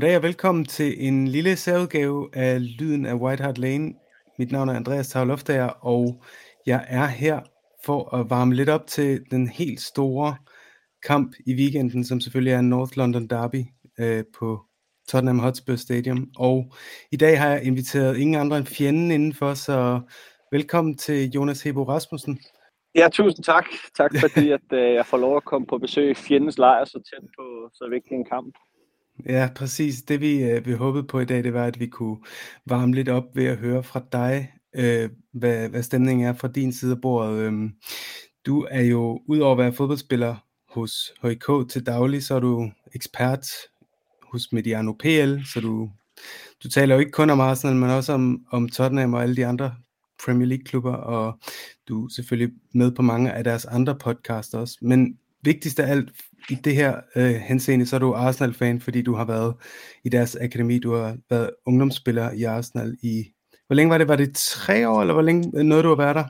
Goddag og velkommen til en lille særudgave af Lyden af White Hart Lane. Mit navn er Andreas Tavloftager, og jeg er her for at varme lidt op til den helt store kamp i weekenden, som selvfølgelig er North London Derby øh, på Tottenham Hotspur Stadium. Og i dag har jeg inviteret ingen andre end fjenden indenfor, så velkommen til Jonas Hebo Rasmussen. Ja, tusind tak. Tak fordi at, øh, jeg får lov at komme på besøg i fjendens lejr så tæt på så vigtig en kamp. Ja, præcis. Det vi, øh, vi håbede på i dag, det var, at vi kunne varme lidt op ved at høre fra dig, øh, hvad, hvad stemningen er fra din side af bordet. Øh, du er jo, udover at være fodboldspiller hos HIK til daglig, så er du ekspert hos Mediano PL, så du, du taler jo ikke kun om Arsenal, men også om, om Tottenham og alle de andre Premier League-klubber, og du er selvfølgelig med på mange af deres andre podcasts også. Men vigtigst af alt i det her øh, henseende, så er du Arsenal-fan, fordi du har været i deres akademi, du har været ungdomsspiller i Arsenal i, hvor længe var det? Var det tre år, eller hvor længe øh, nåede du at være der?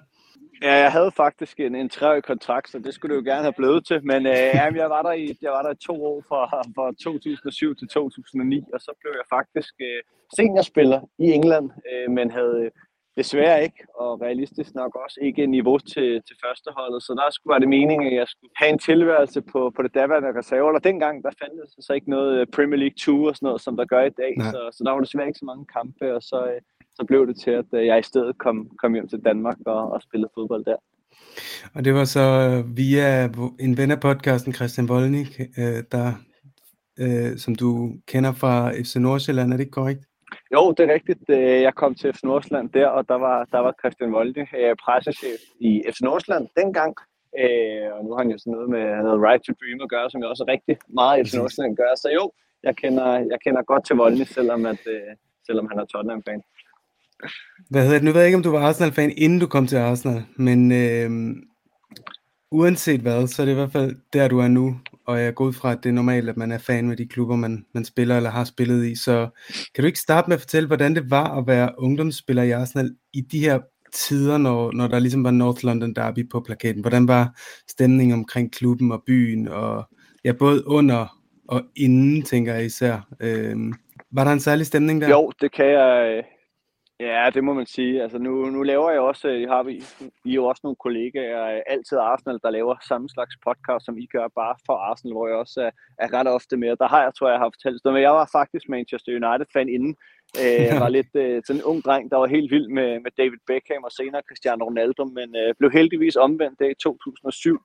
Ja, jeg havde faktisk en, en treårig kontrakt, så det skulle du jo gerne have blevet til. Men øh, jamen, jeg, var der i, jeg var der i to år fra, fra 2007 til 2009, og så blev jeg faktisk øh, seniorspiller i England, øh, men havde desværre ikke, og realistisk nok også ikke niveau til, til førsteholdet. Så der skulle være det meningen, at jeg skulle have en tilværelse på, på det daværende reserve. Og dengang, der fandtes så ikke noget øh, Premier League 2 og sådan noget, som der gør i dag. Så, så der var desværre ikke så mange kampe, og så, øh, så blev det til, at øh, jeg i stedet kom, kom hjem til Danmark og, og spillede fodbold der. Og det var så via en ven af podcasten, Christian Volnik, der, som du kender fra FC Nordsjælland, er det ikke korrekt? Jo, det er rigtigt. Øh, jeg kom til FC Nordsjælland der, og der var, der var Christian Volde, øh, pressechef i FC Nordsjælland dengang. Øh, og nu har han jo sådan noget med noget Right to Dream at gøre, som jeg også rigtig meget i FC Nordsjælland gør. Så jo, jeg kender, jeg kender godt til Volde, selvom, at, selvom han er Tottenham-fan. Hvad hedder det? Nu ved jeg ikke, om du var Arsenal-fan, inden du kom til Arsenal, men øh, uanset hvad, så er det i hvert fald der, du er nu og jeg går ud fra, at det er normalt, at man er fan med de klubber, man, man spiller eller har spillet i. Så kan du ikke starte med at fortælle, hvordan det var at være ungdomsspiller i Arsenal i de her tider, når, når der ligesom var North London Derby på plakaten? Hvordan var stemningen omkring klubben og byen, og ja, både under og inden, tænker jeg især. Øhm, var der en særlig stemning der? Jo, det kan jeg, øh, Ja, det må man sige. Altså nu, nu laver jeg også, I har vi, I er jo også nogle kollegaer, altid Arsenal, der laver samme slags podcast, som I gør, bare for Arsenal, hvor jeg også er, er ret ofte med. Der har jeg, tror jeg, har fortalt det, men jeg var faktisk Manchester United-fan inden. Øh, jeg var lidt øh, sådan en ung dreng, der var helt vild med, med David Beckham og senere Cristiano Ronaldo, men øh, blev heldigvis omvendt det i 2007.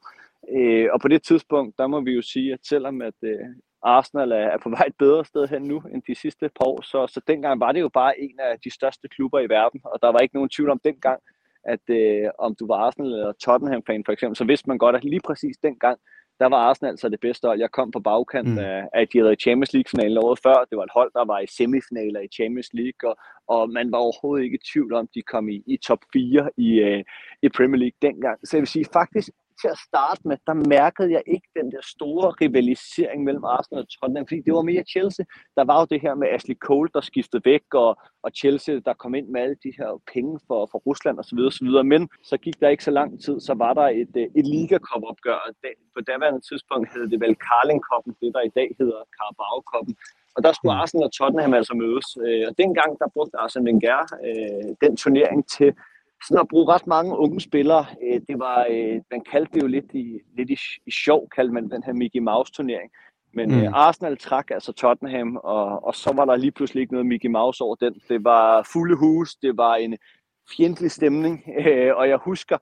Øh, og på det tidspunkt, der må vi jo sige, at selvom at, øh, Arsenal er, er på vej et bedre sted hen nu end de sidste par år, så, så dengang var det jo bare en af de største klubber i verden, og der var ikke nogen tvivl om dengang, at øh, om du var Arsenal eller Tottenham-fan for eksempel, så vidste man godt, at lige præcis dengang, der var Arsenal så det bedste hold. Jeg kom på bagkant mm. af, at de havde i Champions League-finalen året før. Det var et hold, der var i semifinaler i Champions League, og, og man var overhovedet ikke i tvivl om, de kom i, i top 4 i, øh, i Premier League dengang. Så jeg vil sige, faktisk til at starte med, der mærkede jeg ikke den der store rivalisering mellem Arsenal og Tottenham, fordi det var mere Chelsea. Der var jo det her med Ashley Cole, der skiftede væk, og, og Chelsea, der kom ind med alle de her penge for, for Rusland osv. osv. Men så gik der ikke så lang tid, så var der et, øh, et Liga Cup opgør. På daværende tidspunkt hed det vel Carling Cup, det der i dag hedder Carabao Cup. Og der skulle mm. Arsenal og Tottenham altså mødes. Øh, og dengang, der brugte Arsene Wenger øh, den turnering til sådan at bruge ret mange unge spillere. Øh, det var, øh, man kaldte det jo lidt i, lidt i, i sjov, kaldte man den her Mickey Mouse turnering. Men mm. øh, Arsenal trak altså Tottenham, og, og så var der lige pludselig ikke noget Mickey Mouse over den. Det var fulde hus, det var en fjendtlig stemning, øh, og jeg husker,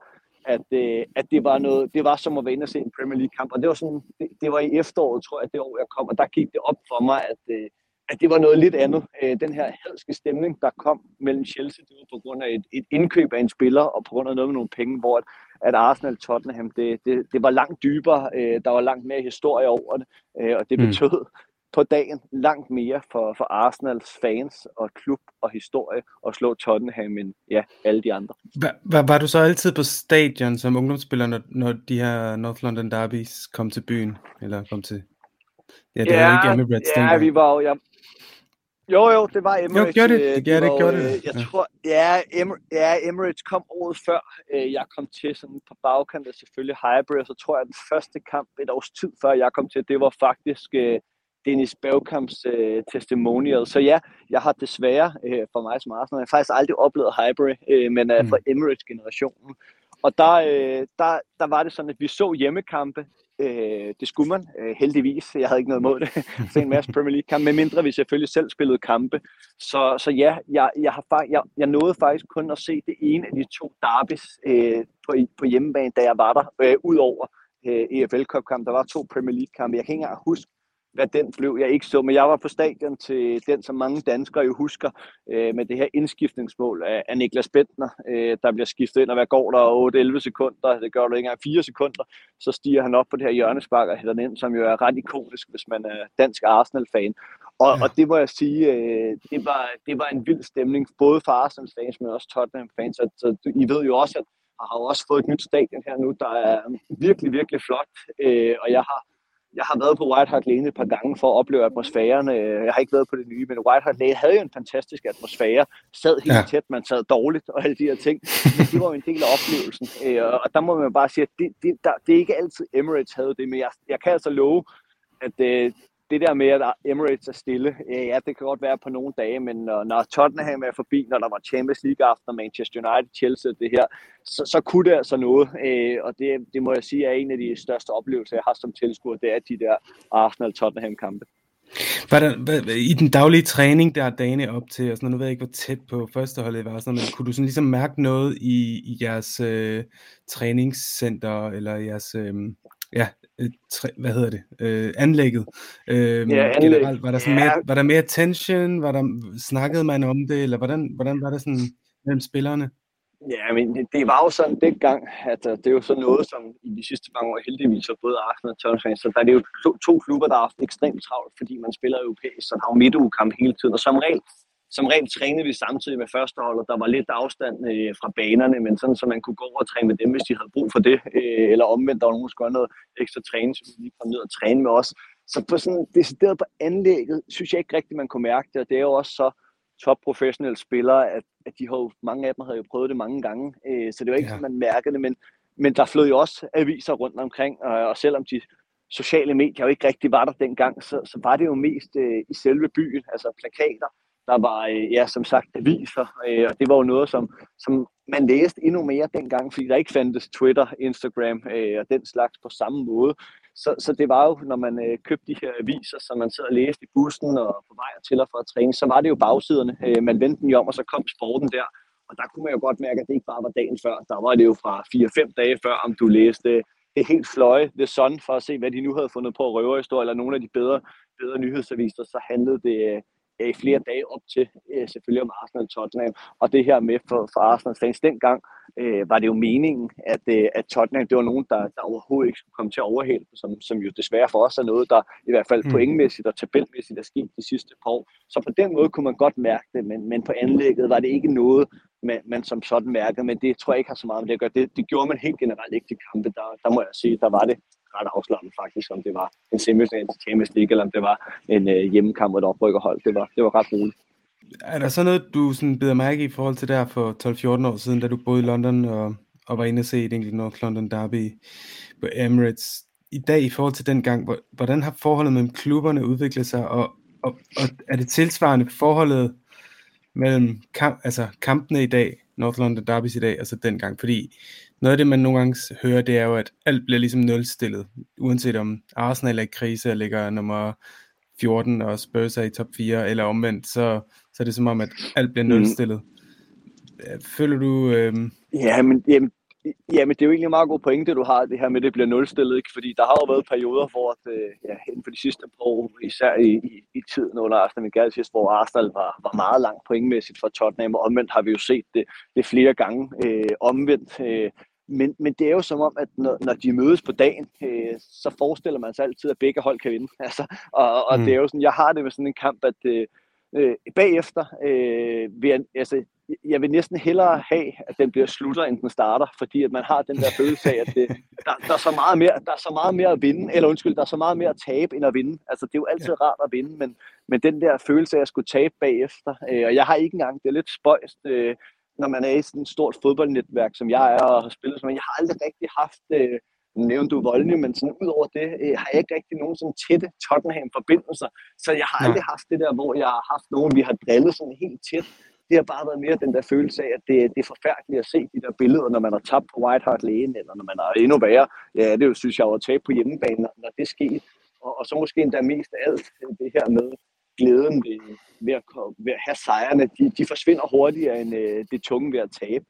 at, øh, at det var noget, det var som at være inde og se en Premier League kamp, og det var sådan, det, det var i efteråret, tror jeg, det år jeg kom, og der gik det op for mig, at, øh, at det var noget lidt andet. Øh, den her hadske stemning, der kom mellem Chelsea, det var på grund af et, et indkøb af en spiller, og på grund af noget med nogle penge, hvor at, at Arsenal Tottenham, det, det, det var langt dybere, øh, der var langt mere historie over det, øh, og det mm. betød mm. på dagen langt mere for, for Arsenals fans og klub og historie at slå Tottenham end ja, alle de andre. Var, var, var du så altid på stadion som ungdomsspiller, når, når de her North London Derbies kom til byen, eller kom til Ja, det ja, var ikke Emirates Ja, vi var jo, jeg, jo, jo, det var Emirates. Jo, gjorde det. Det, det, det, gjorde det. Øh, jeg ja. tror, ja, Emer, ja, Emirates kom året før. Øh, jeg kom til sådan på bagkanten selvfølgelig Hybrid, så tror jeg, den første kamp et års tid før jeg kom til, det var faktisk uh, Dennis Bergkamps øh, testimonial. Så ja, jeg har desværre øh, for mig som Arsenal, jeg har faktisk aldrig oplevet Highbury, øh, men øh, fra Emirates-generationen. Og der, øh, der, der var det sådan, at vi så hjemmekampe. Øh, det skulle man øh, heldigvis. Jeg havde ikke noget imod det. så en masse Premier League-kampe, medmindre vi selvfølgelig selv spillede kampe. Så, så ja, jeg, jeg, har, jeg, jeg nåede faktisk kun at se det ene af de to derbys øh, på, på hjemmebane, da jeg var der, øh, ud over øh, EFL Cup-kamp. Der var to Premier League-kampe. Jeg kan ikke engang huske, hvad den blev, jeg ikke så. Men jeg var på stadion til den, som mange danskere jo husker, øh, med det her indskiftningsmål af, af Niklas Bentner, øh, der bliver skiftet ind, og hvad går der 8-11 sekunder, det gør du ikke engang 4 sekunder, så stiger han op på det her hjørnespark og hælder den ind, som jo er ret ikonisk, hvis man er dansk Arsenal-fan. Og, ja. og det må jeg sige, øh, det, var, det var en vild stemning, både for Arsenal-fans, men også Tottenham-fans. Så, så I ved jo også, at jeg har også fået et nyt stadion her nu, der er virkelig, virkelig flot, øh, og jeg har jeg har været på White Hart Lane et par gange for at opleve atmosfæren. Jeg har ikke været på det nye, men White Hart Lane havde jo en fantastisk atmosfære. Sad helt ja. tæt, man sad dårligt og alle de her ting. Men det var jo en del af oplevelsen. Øh, og der må man bare sige, at det, det, der, det er ikke altid Emirates havde det, men jeg, jeg kan altså love, at øh, det der med, at Emirates er stille, øh, ja, det kan godt være på nogle dage, men når, når Tottenham er forbi, når der var Champions League aften, Manchester United, Chelsea, det her, så, så kunne det altså noget, øh, og det, det må jeg sige er en af de største oplevelser, jeg har som tilskuer, det er de der Arsenal-Tottenham-kampe. Var der, I den daglige træning, der er dagene op til, og sådan, nu ved jeg ikke, hvor tæt på førsteholdet var, sådan, men kunne du sådan ligesom mærke noget i, i jeres øh, træningscenter, eller jeres, øh, ja, øh, træ, hvad hedder det, øh, anlægget. Øh, ja, anlæg. generelt, var der, sådan ja. mere, var der mere tension, var der, snakkede man om det, eller hvordan, hvordan var det sådan mellem spillerne? Ja, men det, det var jo sådan dengang, at uh, det er jo sådan noget, som i de sidste mange år heldigvis har både Arsenal og Tottenham, så der er det jo to, to klubber, der har haft ekstremt travlt, fordi man spiller europæisk, så der er jo midtugekamp hele tiden, og som regel som rent trænede vi samtidig med førsteholdet. Der var lidt afstand øh, fra banerne, men sådan, så man kunne gå over og træne med dem, hvis de havde brug for det. Øh, eller omvendt, der var nogen, der skulle have noget ekstra træning, så vi lige kom ned og træne med os. Så på sådan decideret på anlægget, synes jeg ikke rigtigt, man kunne mærke det. Og det er jo også så top professionelle spillere, at, at de har jo, mange af dem havde jo prøvet det mange gange. Øh, så det var ikke ja. sådan, man mærkede det, men, men der flød jo også aviser rundt omkring, og, og selvom de sociale medier jo ikke rigtig var der dengang, så, så var det jo mest øh, i selve byen, altså plakater, der var, øh, ja, som sagt, aviser, øh, og det var jo noget, som, som man læste endnu mere dengang, fordi der ikke fandtes Twitter, Instagram øh, og den slags på samme måde. Så, så det var jo, når man øh, købte de her aviser, som man sad og læste i bussen og på vej til og fra at træne, så var det jo bagsiderne. Øh, man vendte den jo om, og så kom sporten der. Og der kunne man jo godt mærke, at det ikke bare var dagen før. Der var det jo fra 4-5 dage før, om du læste det helt fløje, The Sun, for at se, hvad de nu havde fundet på røverhistorie, eller nogle af de bedre, bedre nyhedsaviser, så handlede det, øh, i flere dage op til øh, selvfølgelig om Arsenal og Tottenham. Og det her med for, for Arsenal fans dengang, øh, var det jo meningen, at, øh, at Tottenham, det var nogen, der, der overhovedet ikke skulle komme til at overhælde, som, som jo desværre for os er noget, der i hvert fald mm. pointmæssigt og tabelmæssigt er sket de sidste par år. Så på den måde kunne man godt mærke det, men, men på anlægget var det ikke noget, man, man som sådan mærkede, men det tror jeg ikke har så meget med det at gøre. Det, det gjorde man helt generelt ikke til kampe. Der, der må jeg sige, der var det ret afslappet faktisk, om det var en semifinal til Champions League, eller om det var en øh, hjemmekamp mod et oprykkerhold. Det var, det var ret roligt. Er der så noget, du sådan beder mærke i forhold til der for 12-14 år siden, da du boede i London og, og var inde og se et enkelt North London Derby på Emirates? I dag i forhold til den gang, hvordan har forholdet mellem klubberne udviklet sig, og, og, og er det tilsvarende forholdet mellem kamp, altså kampene i dag, North London Derbys i dag, altså dengang? Fordi noget af det, man nogle gange hører, det er jo, at alt bliver ligesom nulstillet, uanset om Arsenal er i krise og ligger nummer 14, og Spurs er i top 4, eller omvendt, så, så er det som om, at alt bliver mhm. nulstillet. Mm. Føler du... Øh... Ja, men, jamen, Ja, men det er jo egentlig en meget god pointe, du har, det her med, at det bliver nulstillet, ikke? fordi der har jo været perioder, hvor det, øh, ja, inden for de sidste par år, især i, i, i tiden under Arsenal Wenger sidst, hvor Arsenal var, var meget langt pointmæssigt fra Tottenham, og omvendt har vi jo set det, det flere gange øh, omvendt. Øh, men, men det er jo som om, at når, når de mødes på dagen, øh, så forestiller man sig altid, at begge hold kan vinde. Altså, og og mm. det er jo sådan, jeg har det med sådan en kamp, at øh, øh bagefter øh, vil jeg, altså, jeg vil næsten hellere have, at den bliver slutter, end den starter, fordi at man har den der følelse af, at det, der, der, er så meget mere, der er så meget mere at vinde, eller undskyld, der er så meget mere at tabe, end at vinde. Altså, det er jo altid ja. rart at vinde, men, men den der følelse af at skulle tabe bagefter, øh, og jeg har ikke engang, det er lidt spøjst, øh, når man er i sådan et stort fodboldnetværk, som jeg er og har spillet, men jeg har aldrig rigtig haft øh, nævnte du voldelig, men sådan ud over det, øh, har jeg ikke rigtig nogen sådan tætte Tottenham-forbindelser. Så jeg har aldrig haft det der, hvor jeg har haft nogen, vi har drillet sådan helt tæt. Det har bare været mere den der følelse af, at det, det er forfærdeligt at se de der billeder, når man har tabt på White Hart Lane, eller når man har endnu værre. Ja, det er jo, synes jeg, at tabe på hjemmebane, når det sker. Og, og så måske endda mest af alt det her med, glæden ved, ved, at, ved at have sejrene, de, de forsvinder hurtigere end øh, det tunge ved at tabe.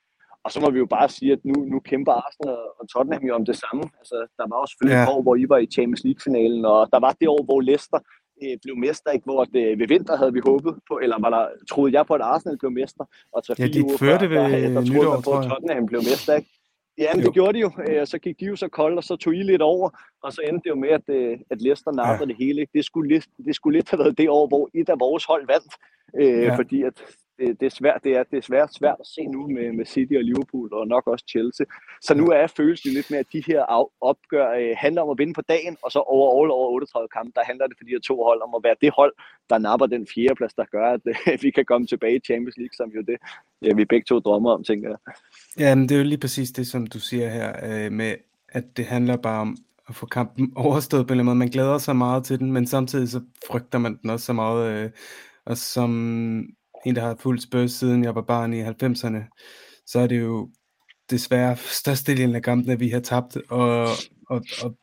Og så må vi jo bare sige, at nu, nu kæmper Arsenal og Tottenham jo om det samme. Altså, der var også selvfølgelig ja. et år, hvor I var i Champions League-finalen, og der var det år, hvor Leicester øh, blev mester, ikke? hvor det, øh, ved vinter havde vi håbet på, eller var der, troede jeg på, at Arsenal blev mester, og så ja, de førte ved der, der troede man på, at Tottenham blev mester. Ikke? Ja, men det gjorde de jo. Øh, så gik de jo så koldt, og så tog I lidt over, og så endte det jo med, at, øh, at Leicester nappede ja. det hele. Det skulle, lidt, det skulle lidt have været det år, hvor et af vores hold vandt, øh, ja. fordi at det, det, er svært, det er desværre svært at se nu med, med City og Liverpool, og nok også Chelsea. Så nu er følelsen lidt med, at de her opgør øh, handler om at vinde på dagen, og så over all over 38 kampe, der handler det for de her to hold om at være det hold, der napper den fjerde plads, der gør, at øh, vi kan komme tilbage i Champions League, som jo det, ja, vi begge to drømmer om, tænker jeg. Ja, men det er jo lige præcis det, som du siger her, øh, med at det handler bare om at få kampen overstået på en eller anden måde. Man glæder sig meget til den, men samtidig så frygter man den også så meget. Øh, og som en, der har fulgt Spurs siden jeg var barn i 90'erne, så er det jo desværre størstedelen af kampene, vi har tabt, og, og, og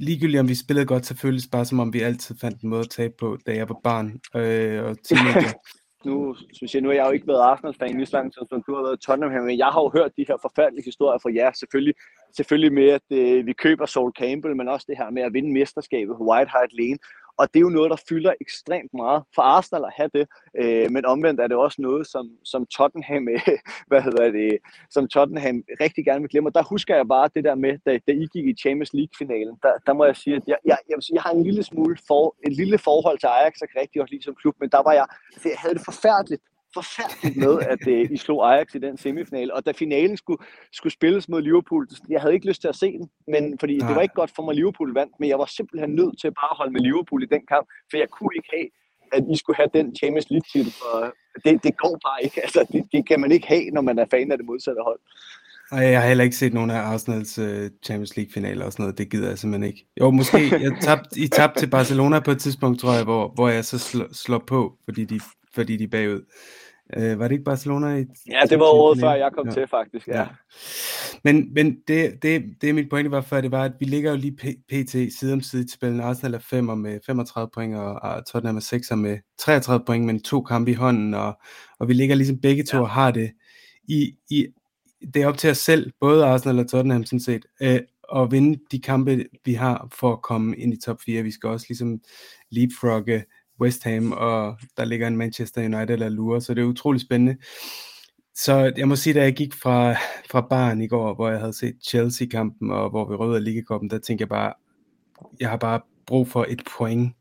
ligegyldigt om vi spillede godt, så føles bare som om vi altid fandt en måde at tabe på, da jeg var barn øh, og teenager. nu synes jeg, nu har jeg jo ikke været Arsenal-fan lige så lang tid, som du har været Tottenham, men jeg har jo hørt de her forfærdelige historier fra jer, selvfølgelig, selvfølgelig med, at øh, vi køber Saul Campbell, men også det her med at vinde mesterskabet på White Hart Lane, og det er jo noget, der fylder ekstremt meget for Arsenal at have det. Øh, men omvendt er det også noget, som, som Tottenham, øh, hvad hedder det, som Tottenham rigtig gerne vil glemme. Og der husker jeg bare det der med, da, da I gik i Champions League-finalen, der, der må jeg sige, at jeg, jeg, jeg, vil sige, jeg har en lille smule for, et lille forhold til Ajax, og kan rigtig også lide som klub, men der var jeg, altså, jeg havde det forfærdeligt forfærdeligt med, at uh, I slog Ajax i den semifinal. Og da finalen skulle, skulle spilles mod Liverpool, jeg havde ikke lyst til at se den, men fordi Nej. det var ikke godt for mig, at Liverpool vandt, men jeg var simpelthen nødt til bare at holde med Liverpool i den kamp, for jeg kunne ikke have, at I skulle have den Champions League titel, for det, det går bare ikke. Altså, det, det, kan man ikke have, når man er fan af det modsatte hold. Og jeg har heller ikke set nogen af Arsenals uh, Champions League-finaler og sådan noget. Det gider jeg simpelthen ikke. Jo, måske. Jeg tabt, I tabte til Barcelona på et tidspunkt, tror jeg, hvor, hvor jeg så slår, slår på, fordi de, fordi de er bagud. Øh, var det ikke Barcelona? I ja, det var året før jeg kom ja. til, faktisk. Ja. ja. Men, men det, det, det mit pointe var før, det var, at vi ligger jo lige pt. side om side til spillet. Arsenal er 5 med 35 point, og, og Tottenham er 6 med 33 point, men to kampe i hånden, og, og vi ligger ligesom begge to ja. og har det i, i, det er op til os selv, både Arsenal og Tottenham sådan set, øh, at vinde de kampe, vi har for at komme ind i top 4. Vi skal også ligesom leapfrogge West Ham, og der ligger en Manchester United eller lurer, så det er utrolig spændende. Så jeg må sige, da jeg gik fra, fra baren i går, hvor jeg havde set Chelsea-kampen, og hvor vi røde Ligakoppen, der tænkte jeg bare, jeg har bare brug for et point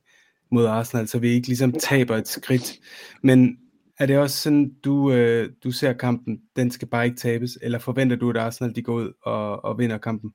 mod Arsenal, så vi ikke ligesom taber et skridt. Men er det også sådan, du, øh, du ser kampen, den skal bare ikke tabes, eller forventer du, at Arsenal de går ud og, og vinder kampen?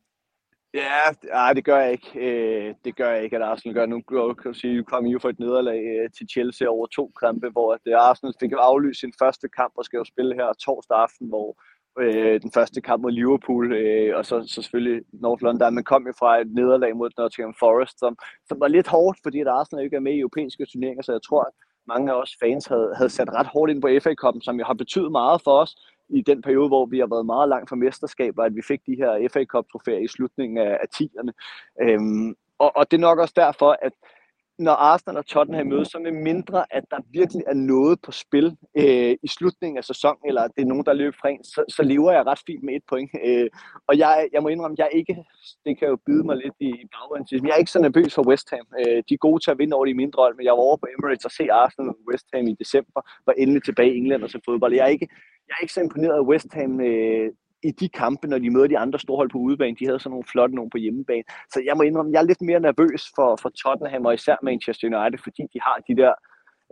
Ja, nej, det gør jeg ikke. Øh, det gør jeg ikke, at Arsenal gør. Nu kan du sige, kom I jo for et nederlag øh, til Chelsea over to kampe, hvor at, øh, Arsenal fik aflyst sin første kamp og skal jo spille her torsdag aften, hvor øh, den første kamp mod Liverpool, øh, og så, så selvfølgelig North London, Man kom jo fra et nederlag mod Nottingham Forest, som, som var lidt hårdt, fordi at Arsenal ikke er med i europæiske turneringer, så jeg tror, at mange af os fans havde, havde sat ret hårdt ind på FA-koppen, som jo har betydet meget for os, i den periode, hvor vi har været meget langt fra mesterskaber, at vi fik de her FA Cup-trofæer i slutningen af, af 10'erne. Øhm, og, og det er nok også derfor, at når Arsenal og Tottenham mødes, så med mindre, at der virkelig er noget på spil øh, i slutningen af sæsonen, eller at det er nogen, der løber fra en, så, så lever jeg ret fint med et point. Øh, og jeg, jeg må indrømme, jeg ikke, det kan jo byde mig lidt i baggrunden, men jeg er ikke så nervøs for West Ham. Øh, de er gode til at vinde over de mindre hold, men jeg var over på Emirates og se Arsenal og West Ham i december, var endelig tilbage i England og så fodbold. Jeg er ikke, jeg er ikke så imponeret af West Ham øh, i de kampe, når de møder de andre storhold på udebane. De havde sådan nogle flotte nogen på hjemmebane. Så jeg må indrømme, jeg er lidt mere nervøs for, for Tottenham og især Manchester United, fordi de har de der,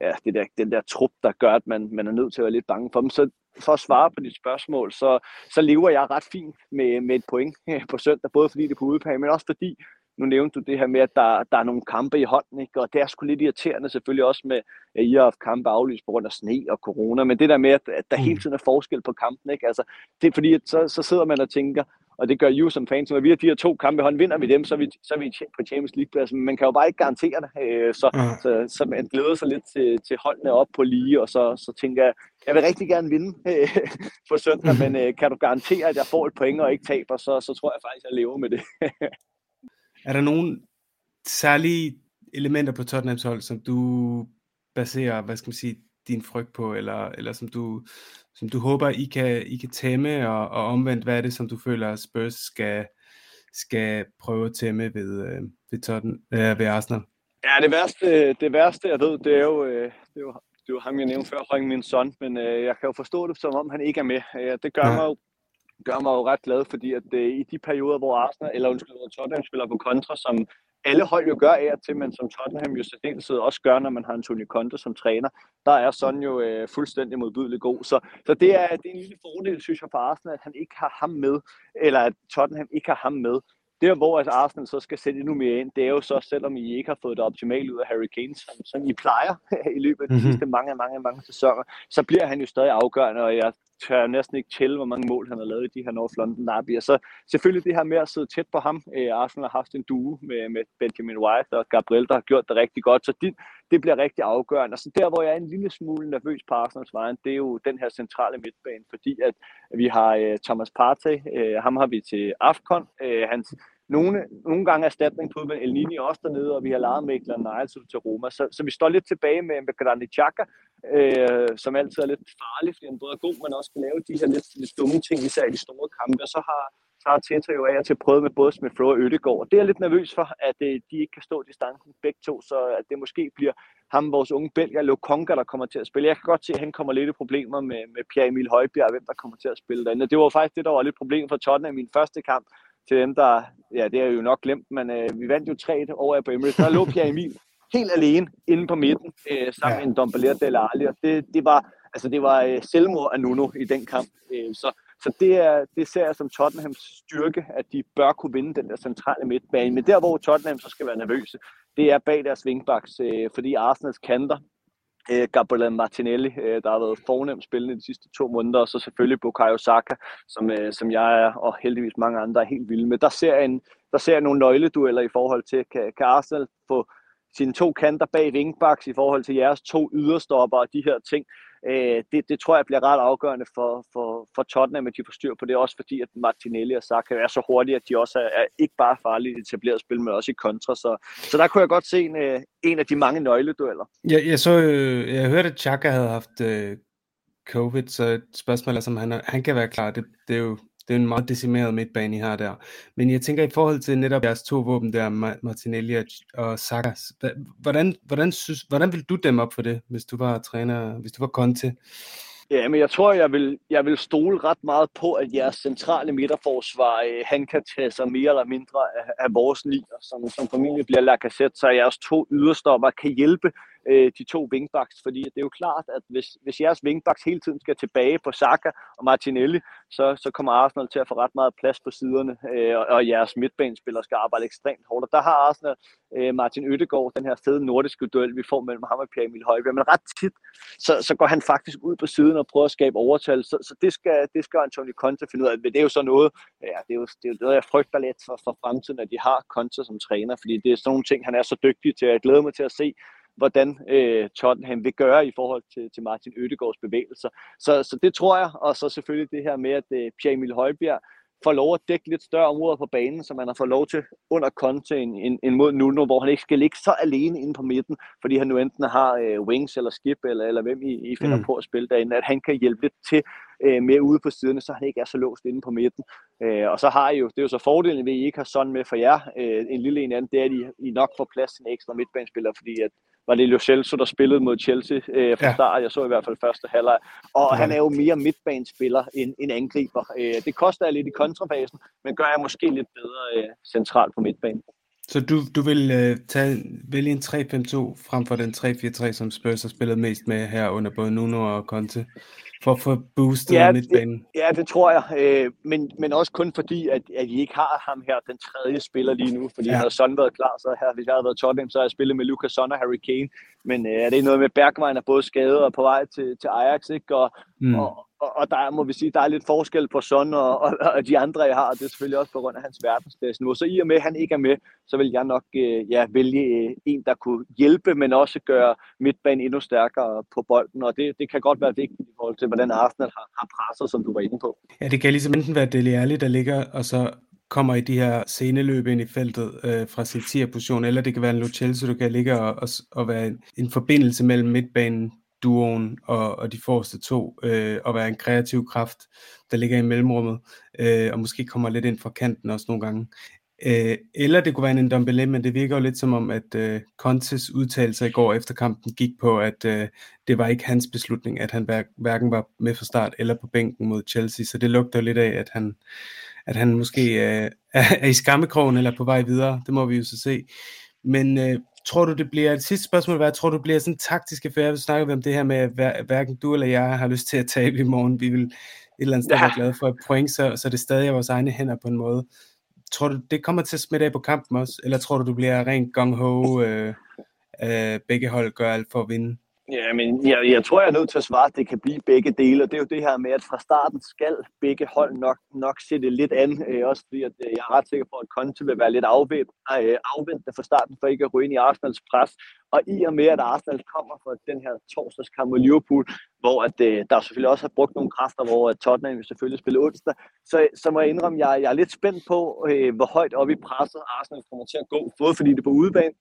ja, det der, den der trup, der gør, at man, man er nødt til at være lidt bange for dem. Så for at svare på dit spørgsmål, så, så lever jeg ret fint med, med et point på søndag, både fordi det er på udebane, men også fordi nu nævnte du det her med, at der, der er nogle kampe i hånden, ikke? og det er sgu lidt irriterende selvfølgelig også med, at I har haft kampe aflyst på grund af sne og corona, men det der med, at, at der mm. hele tiden er forskel på kampen, ikke? Altså, det er fordi, at så, så sidder man og tænker, og det gør jo som fans. Når vi har de her to kampe hånd, vinder vi dem, så er vi, så er vi på Champions League-pladsen. Men man kan jo bare ikke garantere det. Øh, så, uh-huh. så, så man glæder sig lidt til, til holdene op på lige, og så, så tænker jeg, jeg vil rigtig gerne vinde øh, på søndag, men øh, kan du garantere, at jeg får et point og ikke taber, så, så tror jeg faktisk, at jeg lever med det. er der nogle særlige elementer på Tottenhams hold, som du baserer, hvad skal man sige, din frygt på, eller, eller som, du, som du håber, I kan, I kan tæmme, og, og omvendt, hvad er det, som du føler, Spurs skal, skal prøve at tæmme ved, øh, ved, Tottenham, øh, ved Arsenal? Ja, det værste, det værste, jeg ved, det er jo, øh, det er jo, det er jo ham, jeg nævnte før, min son, men øh, jeg kan jo forstå det, som om han ikke er med. Øh, det gør ja. mig jo gør mig jo ret glad, fordi at øh, i de perioder, hvor Arsenal, eller undskyld, hvor Tottenham spiller på kontra, som alle hold jo gør af til, men som Tottenham jo særdeleshed også gør, når man har Antonio Conte som træner, der er sådan jo øh, fuldstændig modbydelig god. Så, så det, er, det er en lille fordel, synes jeg, for Arsenal, at han ikke har ham med, eller at Tottenham ikke har ham med. Der, hvor altså Arsenal så skal sætte endnu mere ind, det er jo så, selvom I ikke har fået det optimalt ud af Harry Kane, som, som I plejer i løbet af de mm-hmm. sidste mange, mange, mange sæsoner, så bliver han jo stadig afgørende, og jeg tør næsten ikke tælle, hvor mange mål han har lavet i de her North London Derby. Så selvfølgelig det her med at sidde tæt på ham. Øh, Arsenal har haft en duo med, med Benjamin White og Gabriel, der har gjort det rigtig godt. Så det, det bliver rigtig afgørende. Og så der, hvor jeg er en lille smule nervøs på Arsenals vejen, det er jo den her centrale midtbane, fordi at vi har uh, Thomas Partey, uh, ham har vi til AFCON. Uh, hans nogle, nogle gange erstatning på El Nini også dernede, og vi har lejet Mikler Niles til Roma. Så, så vi står lidt tilbage med, med Granit Xhaka, øh, som altid er lidt farlig, fordi han både er god, men også kan lave de her lidt, lidt dumme ting, især i de store kampe. Og så har, så har Teta jo af til prøvet med både Smith Rowe og Ødegaard. Og det er jeg lidt nervøs for, at øh, de ikke kan stå distancen begge to, så at det måske bliver ham, vores unge belgier, Lokonga, der kommer til at spille. Jeg kan godt se, at han kommer lidt i problemer med, med Pierre-Emil Højbjerg, hvem der kommer til at spille derinde. Og det var faktisk det, der var lidt problem for Tottenham i min første kamp, til dem, der, ja, det er jo nok glemt, men øh, vi vandt jo 3 over på Emirates. Der lå Pierre Emil helt alene inde på midten, øh, sammen ja. med en Dombalier Del Ali, og det, det var, altså det var øh, selvmord af Nuno i den kamp. Øh, så så det, er, det ser jeg som Tottenhams styrke, at de bør kunne vinde den der centrale midtbane. Men der, hvor Tottenham så skal være nervøse, det er bag deres wingbacks, øh, fordi Arsenals kanter, øh, Gabriel Martinelli, øh, der har været fornemt spillende de sidste to måneder, og så selvfølgelig Bukayo Saka, som, øh, som jeg er, og heldigvis mange andre er helt vilde med. Der ser en, der ser jeg nogle nøgledueller i forhold til, kan, kan Arsenal få sine to kanter bag wingbacks i forhold til jeres to yderstopper og de her ting. Øh, det, det tror jeg bliver ret afgørende for, for, for Tottenham, at de får styr på det, også fordi at Martinelli og Saka er så hurtige, at de også er, er ikke bare farlige i etableret spil, men også i kontra. Så, så der kunne jeg godt se en, øh, en af de mange nøgledueller. Jeg, jeg, så, øh, jeg hørte, at Chaka havde haft øh, covid, så et spørgsmål er, som han, han kan være klar. Det, det er jo det er en meget decimeret midtbane, I har der. Men jeg tænker i forhold til netop jeres to våben der, Martinelli og Saka, hvordan, hvordan, synes, hvordan vil du dem op for det, hvis du var træner, hvis du var Conte? Ja, men jeg tror, jeg vil, jeg vil stole ret meget på, at jeres centrale midterforsvar, øh, han kan tage sig mere eller mindre af, af vores nier, som, som formentlig bliver Lacazette, så jeres to yderstopper kan hjælpe øh, de to wingbacks, fordi det er jo klart, at hvis, hvis jeres wingbacks hele tiden skal tilbage på Saka og Martinelli, så, så kommer Arsenal til at få ret meget plads på siderne, øh, og, og jeres midtbanespillere skal arbejde ekstremt hårdt. Og der har Arsenal øh, Martin Ødegaard, den her fede nordiske duel, vi får mellem ham og Pierre Emil Højbjerg, men ret tit, så, så går han faktisk ud på siden og prøver at skabe overtal, så, så det, skal, det skal Antonio Conte finde ud af. Men det er jo så noget, ja, det er jo, det er jo noget, jeg frygter lidt for, for fremtiden, at de har Conte som træner, fordi det er sådan nogle ting, han er så dygtig til. Jeg glæder mig til at se, hvordan øh, Tottenham vil gøre i forhold til, til Martin Ødegaards bevægelser. Så, så det tror jeg, og så selvfølgelig det her med, at øh, Pierre Emil Højbjerg får lov at dække lidt større områder på banen, så man har fået lov til under Conte en, en, en mod Nuno, hvor han ikke skal ligge så alene inde på midten, fordi han nu enten har øh, wings eller skip, eller, eller hvem I, I finder mm. på at spille derinde, at han kan hjælpe lidt til øh, mere ude på siderne, så han ikke er så låst inde på midten. Øh, og så har I jo, det er jo så fordelen ved, at I ikke har sådan med for jer, øh, en lille en anden, det er, at I, I nok får plads til en ekstra midtbanespiller, fordi at var det Lo Celso, der spillede mod Chelsea øh, fra ja. start. Jeg så i hvert fald første halvleg. Og ja. han er jo mere midtbanespiller end, end angriber. Øh, det koster lidt i kontrafasen, men gør jeg måske lidt bedre øh, centralt på midtbanen. Så du, du vil øh, tage, vælge en 3-5-2 frem for den 3-4-3, som Spurs har spillet mest med her under både Nuno og Conte? For at få boostet ja, midtbanen. Ja, det tror jeg. Øh, men, men også kun fordi, at, at I ikke har ham her, den tredje spiller lige nu. Fordi ja. havde Son været klar, så her, hvis jeg havde været Tottenham, så havde jeg spillet med Lucas Son og Harry Kane. Men øh, det er noget med, Bergwijn er både skadet og på vej til, til Ajax, ikke? Og, mm. og, og, og der må vi sige, der er lidt forskel på Son og, og, og de andre, jeg har, og det er selvfølgelig også på grund af hans verdensklasse. Så i og med, at han ikke er med, så vil jeg nok øh, ja, vælge øh, en, der kunne hjælpe, men også gøre midtbanen endnu stærkere på bolden, og det, det kan godt være vigtigt i forhold til, hvordan Arsenal har, har presset, som du var inde på. Ja, det kan ligesom enten være Dele Alli, der ligger, og så kommer i de her seneløb ind i feltet øh, fra sit 10 position, eller det kan være en Lo Celso, der kan ligge og, og, og være en, en forbindelse mellem midtbanen, duoen og, og de forreste to, øh, og være en kreativ kraft, der ligger i mellemrummet, øh, og måske kommer lidt ind fra kanten også nogle gange. Øh, eller det kunne være en Ndombele, men det virker jo lidt som om, at øh, Contes udtalelse i går efter kampen gik på, at øh, det var ikke hans beslutning, at han hver, hverken var med fra start eller på bænken mod Chelsea, så det lugter lidt af, at han, at han måske øh, er i skammekrogen eller på vej videre. Det må vi jo så se. Men øh, tror du, det bliver, det sidste spørgsmål hvad tror du, det bliver sådan en taktisk affære, vi snakker vi om det her med, at hverken du eller jeg har lyst til at tabe i morgen. Vi vil et eller andet sted ja. være glade for et point, så, så det er stadig vores egne hænder på en måde. Tror du, det kommer til at smitte af på kampen også, eller tror du, du bliver rent gung-ho, øh, øh, begge hold gør alt for at vinde? Ja, men jeg, jeg tror, jeg er nødt til at svare, at det kan blive begge dele, og det er jo det her med, at fra starten skal begge hold nok, nok se det lidt an, øh, også fordi at, øh, jeg er ret sikker på, at Conte vil være lidt afvendt, øh, fra starten, for ikke at ryge ind i Arsenals pres, og i og med, at Arsenal kommer fra den her torsdagskamp mod Liverpool, hvor at, øh, der selvfølgelig også har brugt nogle kræfter, hvor at Tottenham selvfølgelig spille onsdag, så, så må jeg indrømme, at jeg, jeg er lidt spændt på, øh, hvor højt op i presset Arsenal kommer til at gå, både fordi det er på udebane,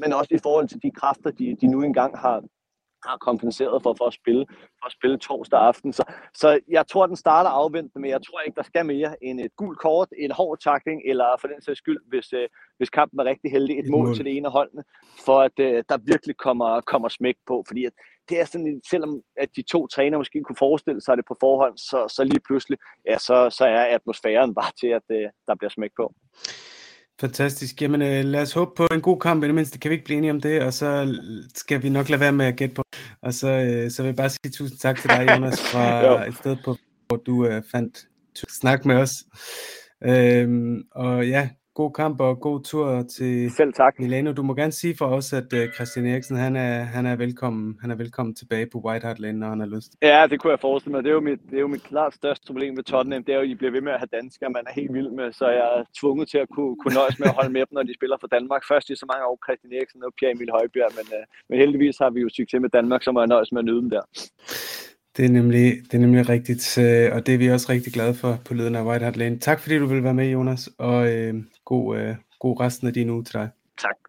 men også i forhold til de kræfter, de, de nu engang har, har kompenseret for, for, at spille, for at spille torsdag aften. Så, så jeg tror, den starter afventende, men jeg tror ikke, der skal mere end et gult kort, en hård takling, eller for den sags skyld, hvis, øh, hvis kampen er rigtig heldig, et mål, mål til det ene af holdene, for at øh, der virkelig kommer, kommer smæk på. Fordi at det er sådan, selvom at de to træner måske kunne forestille sig det på forhånd, så, så lige pludselig, ja, så, så er atmosfæren bare til, at øh, der bliver smæk på. Fantastisk. Jamen øh, lad os håbe på en god kamp, i det mindste kan vi ikke blive enige om det, og så skal vi nok lade være med at gætte på. Og så, øh, så vil jeg bare sige tusind tak til dig, Jonas, fra et sted på, hvor du øh, fandt snak med os. Øhm, og ja, god kamp og god tur til Selv tak. Milano. Du må gerne sige for os, at uh, Christian Eriksen, han er, han er velkommen, han er velkommen tilbage på White Hart Lane, når han har lyst. Ja, det kunne jeg forestille mig. Det er jo mit, det er jo mit klart største problem med Tottenham. Det er jo, at I bliver ved med at have danskere, man er helt vild med, så jeg er tvunget til at kunne, kunne nøjes med at holde med dem, når de spiller for Danmark. Først i så mange år Christian Eriksen og Pierre Emil Højbjerg, men, uh, men heldigvis har vi jo succes med Danmark, så må jeg nøjes med at nyde dem der. Det er nemlig, det er nemlig rigtigt, øh, og det er vi også rigtig glade for på lyden af White Hart Lane. Tak fordi du vil være med, Jonas, og øh, god, øh, god resten af din uge til dig. Tak.